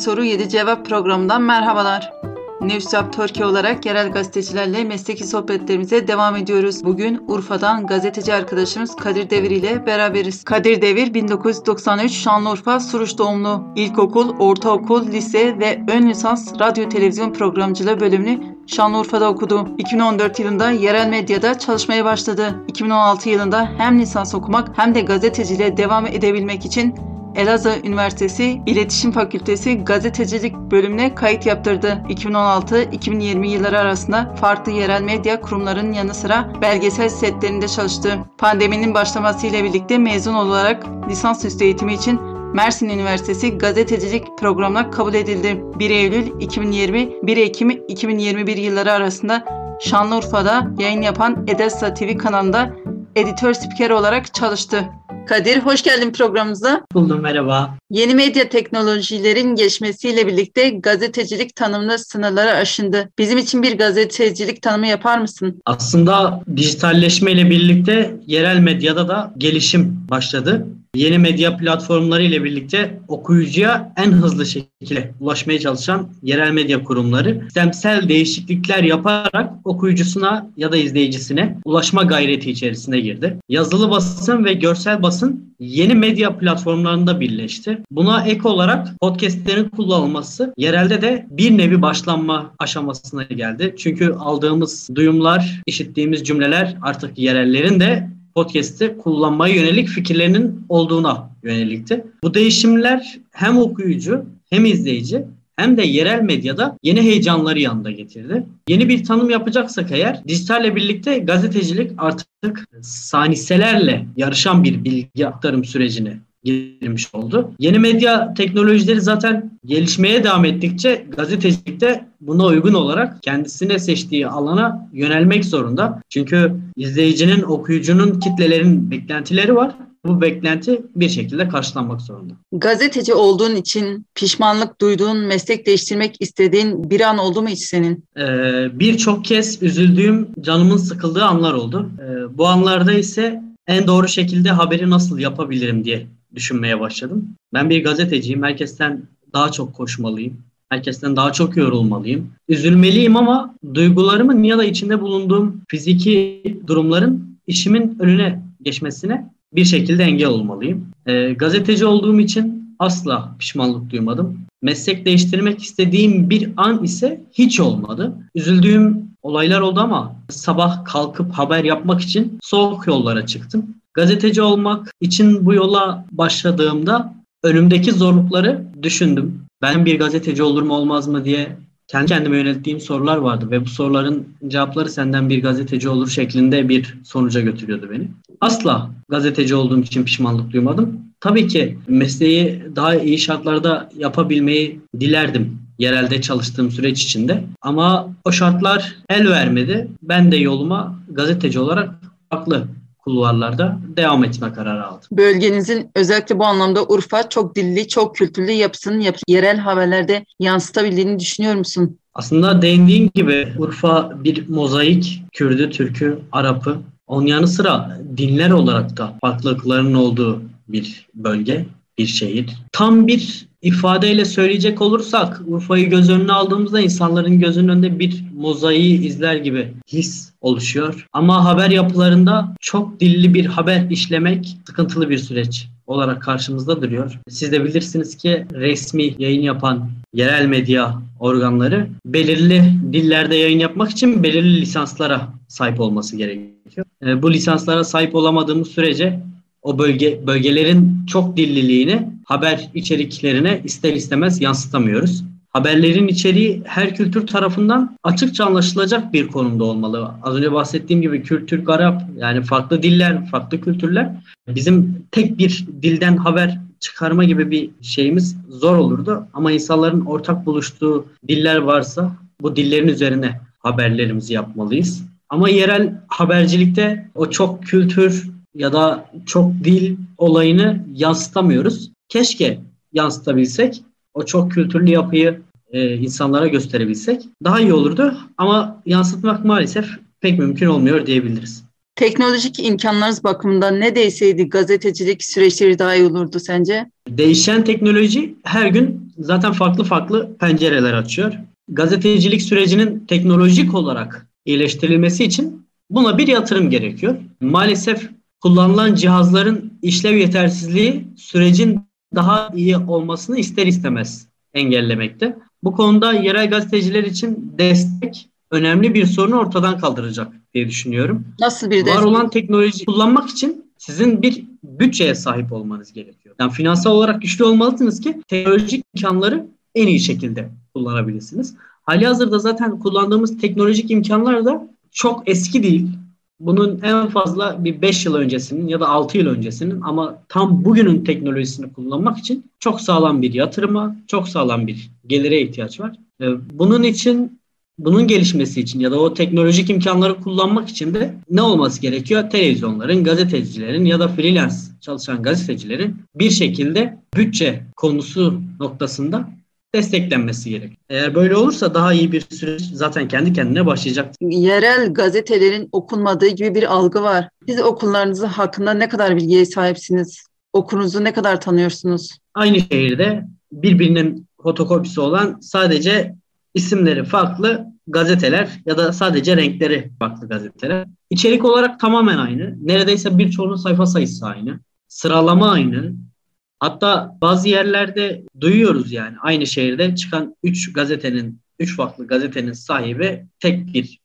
soru 7 cevap programından merhabalar. Newsap Türkiye olarak yerel gazetecilerle mesleki sohbetlerimize devam ediyoruz. Bugün Urfa'dan gazeteci arkadaşımız Kadir Devir ile beraberiz. Kadir Devir 1993 Şanlıurfa Suruç doğumlu. İlkokul, ortaokul, lise ve ön lisans radyo televizyon programcılığı bölümünü Şanlıurfa'da okudu. 2014 yılında yerel medyada çalışmaya başladı. 2016 yılında hem lisans okumak hem de gazeteciliğe devam edebilmek için Elazığ Üniversitesi İletişim Fakültesi Gazetecilik bölümüne kayıt yaptırdı. 2016-2020 yılları arasında farklı yerel medya kurumlarının yanı sıra belgesel setlerinde çalıştı. Pandeminin başlamasıyla birlikte mezun olarak lisansüstü eğitimi için Mersin Üniversitesi gazetecilik programına kabul edildi. 1 Eylül 2020 1 Ekim 2021 yılları arasında Şanlıurfa'da yayın yapan Edessa TV kanalında editör spiker olarak çalıştı. Kadir hoş geldin programımıza. Buldum merhaba. Yeni medya teknolojilerin gelişmesiyle birlikte gazetecilik tanımlı sınırları aşındı. Bizim için bir gazetecilik tanımı yapar mısın? Aslında dijitalleşmeyle birlikte yerel medyada da gelişim başladı. Yeni medya platformları ile birlikte okuyucuya en hızlı şekilde ulaşmaya çalışan yerel medya kurumları sistemsel değişiklikler yaparak okuyucusuna ya da izleyicisine ulaşma gayreti içerisine girdi. Yazılı basın ve görsel basın yeni medya platformlarında birleşti. Buna ek olarak podcastlerin kullanılması yerelde de bir nevi başlanma aşamasına geldi. Çünkü aldığımız duyumlar, işittiğimiz cümleler artık yerellerin de podcast'i kullanmaya yönelik fikirlerinin olduğuna yönelikti. Bu değişimler hem okuyucu hem izleyici hem de yerel medyada yeni heyecanları yanında getirdi. Yeni bir tanım yapacaksak eğer dijitalle birlikte gazetecilik artık saniselerle yarışan bir bilgi aktarım sürecini girmiş oldu. Yeni medya teknolojileri zaten gelişmeye devam ettikçe gazetecilikte buna uygun olarak kendisine seçtiği alana yönelmek zorunda. Çünkü izleyicinin, okuyucunun, kitlelerin beklentileri var. Bu beklenti bir şekilde karşılanmak zorunda. Gazeteci olduğun için pişmanlık duyduğun, meslek değiştirmek istediğin bir an oldu mu hiç senin? Ee, Birçok kez üzüldüğüm, canımın sıkıldığı anlar oldu. Ee, bu anlarda ise en doğru şekilde haberi nasıl yapabilirim diye düşünmeye başladım. Ben bir gazeteciyim. Herkesten daha çok koşmalıyım. Herkesten daha çok yorulmalıyım. Üzülmeliyim ama duygularımın ya da içinde bulunduğum fiziki durumların işimin önüne geçmesine bir şekilde engel olmalıyım. E, gazeteci olduğum için asla pişmanlık duymadım. Meslek değiştirmek istediğim bir an ise hiç olmadı. Üzüldüğüm olaylar oldu ama sabah kalkıp haber yapmak için soğuk yollara çıktım. Gazeteci olmak için bu yola başladığımda önümdeki zorlukları düşündüm. Ben bir gazeteci olur mu olmaz mı diye kendi kendime yönelttiğim sorular vardı ve bu soruların cevapları senden bir gazeteci olur şeklinde bir sonuca götürüyordu beni. Asla gazeteci olduğum için pişmanlık duymadım. Tabii ki mesleği daha iyi şartlarda yapabilmeyi dilerdim yerelde çalıştığım süreç içinde. Ama o şartlar el vermedi. Ben de yoluma gazeteci olarak farklı kulvarlarda devam etme kararı aldım. Bölgenizin özellikle bu anlamda Urfa çok dilli, çok kültürlü yapısının yap yerel haberlerde yansıtabildiğini düşünüyor musun? Aslında değindiğin gibi Urfa bir mozaik, Kürdü, Türkü, Arap'ı. Onun yanı sıra dinler olarak da farklılıkların olduğu bir bölge, bir şehir. Tam bir ifadeyle söyleyecek olursak Urfa'yı göz önüne aldığımızda insanların gözünün önünde bir mozaiği izler gibi his oluşuyor. Ama haber yapılarında çok dilli bir haber işlemek sıkıntılı bir süreç olarak karşımızda duruyor. Siz de bilirsiniz ki resmi yayın yapan yerel medya organları belirli dillerde yayın yapmak için belirli lisanslara sahip olması gerekiyor. E, bu lisanslara sahip olamadığımız sürece o bölge bölgelerin çok dilliliğini haber içeriklerine ister istemez yansıtamıyoruz. Haberlerin içeriği her kültür tarafından açıkça anlaşılacak bir konumda olmalı. Az önce bahsettiğim gibi Kürt, Türk, Arap yani farklı diller, farklı kültürler. Bizim tek bir dilden haber çıkarma gibi bir şeyimiz zor olurdu. Ama insanların ortak buluştuğu diller varsa bu dillerin üzerine haberlerimizi yapmalıyız. Ama yerel habercilikte o çok kültür ya da çok dil olayını yansıtamıyoruz. Keşke yansıtabilsek, o çok kültürlü yapıyı e, insanlara gösterebilsek daha iyi olurdu. Ama yansıtmak maalesef pek mümkün olmuyor diyebiliriz. Teknolojik imkanlarınız bakımından ne değişseydi gazetecilik süreçleri daha iyi olurdu sence? Değişen teknoloji her gün zaten farklı farklı pencereler açıyor. Gazetecilik sürecinin teknolojik olarak iyileştirilmesi için buna bir yatırım gerekiyor. Maalesef kullanılan cihazların işlev yetersizliği sürecin daha iyi olmasını ister istemez engellemekte. Bu konuda yerel gazeteciler için destek önemli bir sorunu ortadan kaldıracak diye düşünüyorum. Nasıl bir destek? Var olan teknoloji kullanmak için sizin bir bütçeye sahip olmanız gerekiyor. Yani finansal olarak güçlü olmalısınız ki teknolojik imkanları en iyi şekilde kullanabilirsiniz. Hali hazırda zaten kullandığımız teknolojik imkanlar da çok eski değil. Bunun en fazla bir 5 yıl öncesinin ya da 6 yıl öncesinin ama tam bugünün teknolojisini kullanmak için çok sağlam bir yatırıma, çok sağlam bir gelire ihtiyaç var. Ee, bunun için bunun gelişmesi için ya da o teknolojik imkanları kullanmak için de ne olması gerekiyor? Televizyonların, gazetecilerin ya da freelance çalışan gazetecilerin bir şekilde bütçe konusu noktasında desteklenmesi gerek. Eğer böyle olursa daha iyi bir süreç zaten kendi kendine başlayacak. Yerel gazetelerin okunmadığı gibi bir algı var. Siz okullarınızı hakkında ne kadar bilgiye sahipsiniz? Okunuzu ne kadar tanıyorsunuz? Aynı şehirde birbirinin fotokopisi olan sadece isimleri farklı gazeteler ya da sadece renkleri farklı gazeteler. İçerik olarak tamamen aynı. Neredeyse birçoğunun sayfa sayısı aynı. Sıralama aynı. Hatta bazı yerlerde duyuyoruz yani aynı şehirde çıkan 3 gazetenin, 3 farklı gazetenin sahibi tek bir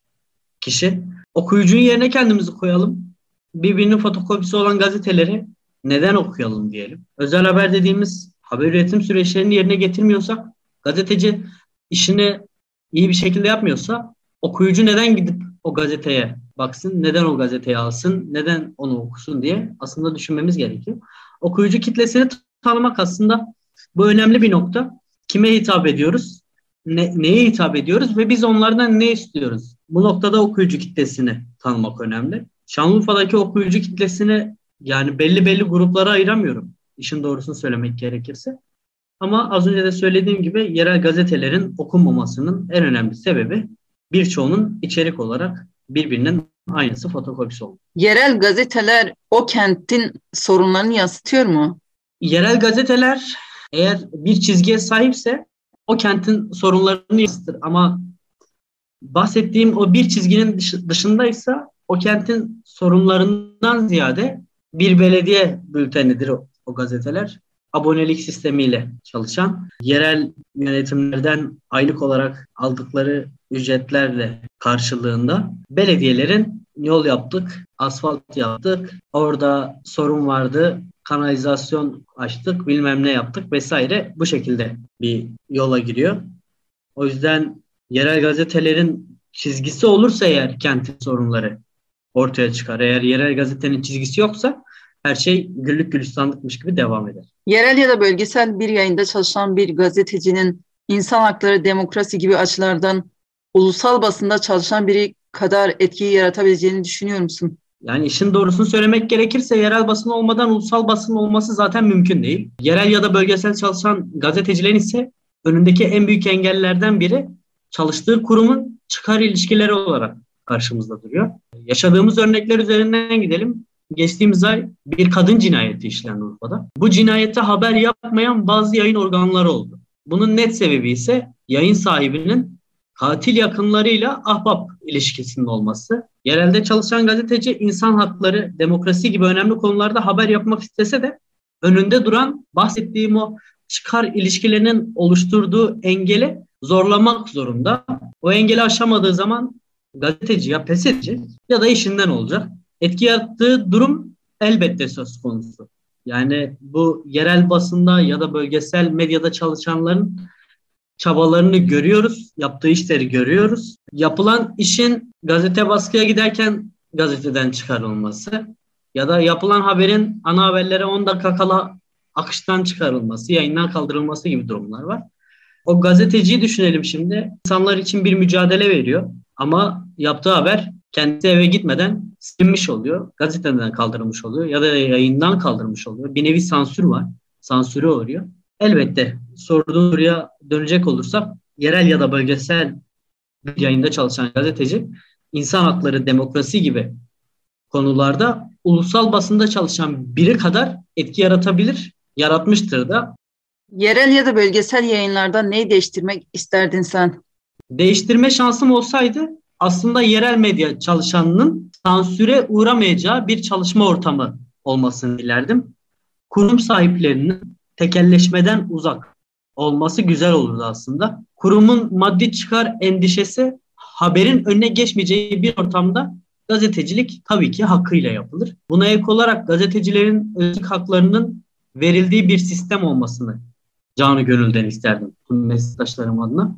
kişi. Okuyucunun yerine kendimizi koyalım. Birbirinin fotokopisi olan gazeteleri neden okuyalım diyelim. Özel haber dediğimiz haber üretim süreçlerini yerine getirmiyorsak, gazeteci işini iyi bir şekilde yapmıyorsa okuyucu neden gidip o gazeteye baksın, neden o gazeteyi alsın, neden onu okusun diye aslında düşünmemiz gerekiyor. Okuyucu kitlesini tanımak aslında bu önemli bir nokta. Kime hitap ediyoruz? Ne, neye hitap ediyoruz ve biz onlardan ne istiyoruz? Bu noktada okuyucu kitlesini tanımak önemli. Şanlıurfa'daki okuyucu kitlesini yani belli belli gruplara ayıramıyorum. İşin doğrusunu söylemek gerekirse. Ama az önce de söylediğim gibi yerel gazetelerin okunmamasının en önemli sebebi birçoğunun içerik olarak birbirinin aynısı fotokopisi oldu. Yerel gazeteler o kentin sorunlarını yansıtıyor mu? Yerel gazeteler eğer bir çizgiye sahipse o kentin sorunlarını yansıtır ama bahsettiğim o bir çizginin dışındaysa o kentin sorunlarından ziyade bir belediye bültenidir o, o gazeteler. Abonelik sistemiyle çalışan, yerel yönetimlerden aylık olarak aldıkları ücretlerle karşılığında belediyelerin yol yaptık, asfalt yaptık, orada sorun vardı, kanalizasyon açtık, bilmem ne yaptık vesaire bu şekilde bir yola giriyor. O yüzden yerel gazetelerin çizgisi olursa eğer kentin sorunları ortaya çıkar. Eğer yerel gazetenin çizgisi yoksa her şey güllük gülistanlıkmış gibi devam eder. Yerel ya da bölgesel bir yayında çalışan bir gazetecinin insan hakları, demokrasi gibi açılardan ulusal basında çalışan biri kadar etkiyi yaratabileceğini düşünüyor musun? Yani işin doğrusunu söylemek gerekirse yerel basın olmadan ulusal basın olması zaten mümkün değil. Yerel ya da bölgesel çalışan gazetecilerin ise önündeki en büyük engellerden biri çalıştığı kurumun çıkar ilişkileri olarak karşımızda duruyor. Yaşadığımız örnekler üzerinden gidelim. Geçtiğimiz ay bir kadın cinayeti işlendi Urfa'da. Bu cinayette haber yapmayan bazı yayın organları oldu. Bunun net sebebi ise yayın sahibinin katil yakınlarıyla ahbap ilişkisinin olması. Yerelde çalışan gazeteci insan hakları, demokrasi gibi önemli konularda haber yapmak istese de önünde duran bahsettiğim o çıkar ilişkilerinin oluşturduğu engeli zorlamak zorunda. O engeli aşamadığı zaman gazeteci ya pes edecek ya da işinden olacak. Etki yarattığı durum elbette söz konusu. Yani bu yerel basında ya da bölgesel medyada çalışanların çabalarını görüyoruz, yaptığı işleri görüyoruz. Yapılan işin gazete baskıya giderken gazeteden çıkarılması ya da yapılan haberin ana haberlere 10 dakika kala akıştan çıkarılması, yayından kaldırılması gibi durumlar var. O gazeteciyi düşünelim şimdi. İnsanlar için bir mücadele veriyor ama yaptığı haber kendisi eve gitmeden silinmiş oluyor. Gazeteden kaldırılmış oluyor ya da yayından kaldırılmış oluyor. Bir nevi sansür var. Sansüre uğruyor. Elbette sorduğun soruya dönecek olursak yerel ya da bölgesel bir yayında çalışan gazeteci insan hakları, demokrasi gibi konularda ulusal basında çalışan biri kadar etki yaratabilir, yaratmıştır da. Yerel ya da bölgesel yayınlarda neyi değiştirmek isterdin sen? Değiştirme şansım olsaydı aslında yerel medya çalışanının sansüre uğramayacağı bir çalışma ortamı olmasını dilerdim. Kurum sahiplerinin tekelleşmeden uzak olması güzel olurdu aslında. Kurumun maddi çıkar endişesi haberin önüne geçmeyeceği bir ortamda gazetecilik tabii ki hakkıyla yapılır. Buna ek olarak gazetecilerin özlük haklarının verildiği bir sistem olmasını canı gönülden isterdim meslektaşlarım adına.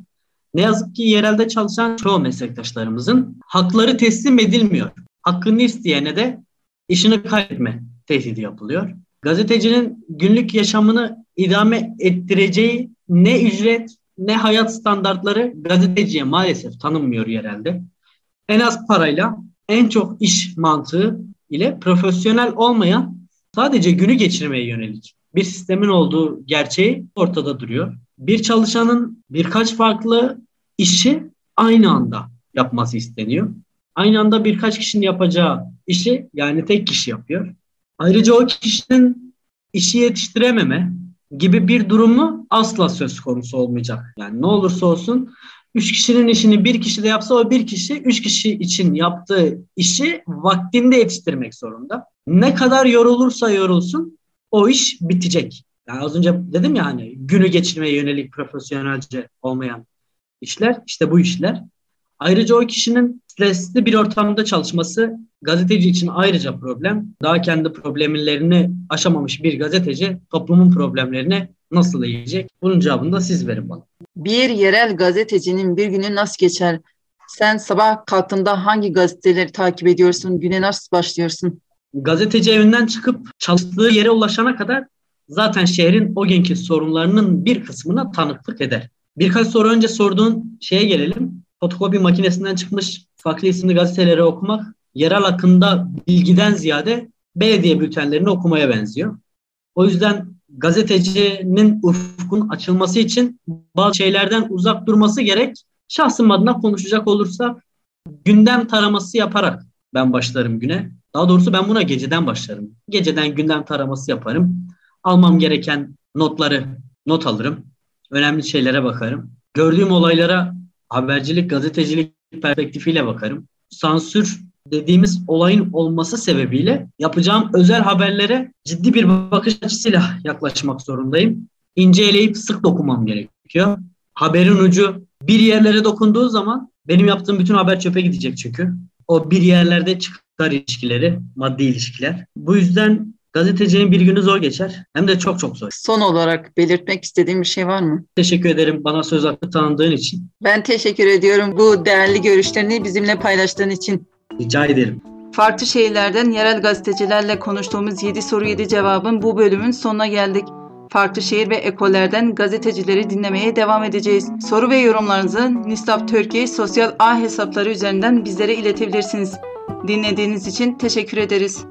Ne yazık ki yerelde çalışan çoğu meslektaşlarımızın hakları teslim edilmiyor. Hakkını isteyene de işini kaybetme tehdidi yapılıyor. Gazetecinin günlük yaşamını idame ettireceği ne ücret ne hayat standartları gazeteciye maalesef tanınmıyor yerelde. En az parayla en çok iş mantığı ile profesyonel olmayan sadece günü geçirmeye yönelik bir sistemin olduğu gerçeği ortada duruyor. Bir çalışanın birkaç farklı işi aynı anda yapması isteniyor. Aynı anda birkaç kişinin yapacağı işi yani tek kişi yapıyor. Ayrıca o kişinin işi yetiştirememe gibi bir durumu asla söz konusu olmayacak. Yani ne olursa olsun üç kişinin işini bir kişi de yapsa o bir kişi üç kişi için yaptığı işi vaktinde yetiştirmek zorunda. Ne kadar yorulursa yorulsun o iş bitecek. Yani az önce dedim ya hani günü geçirmeye yönelik profesyonelce olmayan işler işte bu işler. Ayrıca o kişinin stresli bir ortamda çalışması gazeteci için ayrıca problem. Daha kendi problemlerini aşamamış bir gazeteci toplumun problemlerini nasıl yiyecek? Bunun cevabını da siz verin bana. Bir yerel gazetecinin bir günü nasıl geçer? Sen sabah kalktığında hangi gazeteleri takip ediyorsun? Güne nasıl başlıyorsun? Gazeteci evinden çıkıp çalıştığı yere ulaşana kadar zaten şehrin o günkü sorunlarının bir kısmına tanıklık eder. Birkaç soru önce sorduğun şeye gelelim. Fotokopi makinesinden çıkmış farklı isimli gazeteleri okumak yerel hakkında bilgiden ziyade belediye bültenlerini okumaya benziyor. O yüzden gazetecinin ufkun açılması için bazı şeylerden uzak durması gerek. Şahsım adına konuşacak olursa gündem taraması yaparak ben başlarım güne. Daha doğrusu ben buna geceden başlarım. Geceden gündem taraması yaparım. Almam gereken notları not alırım. Önemli şeylere bakarım. Gördüğüm olaylara habercilik, gazetecilik perspektifiyle bakarım. Sansür dediğimiz olayın olması sebebiyle yapacağım özel haberlere ciddi bir bakış açısıyla yaklaşmak zorundayım. İnceleyip sık dokunmam gerekiyor. Haberin ucu bir yerlere dokunduğu zaman benim yaptığım bütün haber çöpe gidecek çünkü. O bir yerlerde çıkar ilişkileri, maddi ilişkiler. Bu yüzden gazetecinin bir günü zor geçer. Hem de çok çok zor. Son olarak belirtmek istediğim bir şey var mı? Teşekkür ederim bana söz hakkı tanıdığın için. Ben teşekkür ediyorum bu değerli görüşlerini bizimle paylaştığın için. Rica ederim. Farklı şehirlerden yerel gazetecilerle konuştuğumuz 7 soru 7 cevabın bu bölümün sonuna geldik. Farklı şehir ve ekollerden gazetecileri dinlemeye devam edeceğiz. Soru ve yorumlarınızı Nistap Türkiye sosyal ağ hesapları üzerinden bizlere iletebilirsiniz. Dinlediğiniz için teşekkür ederiz.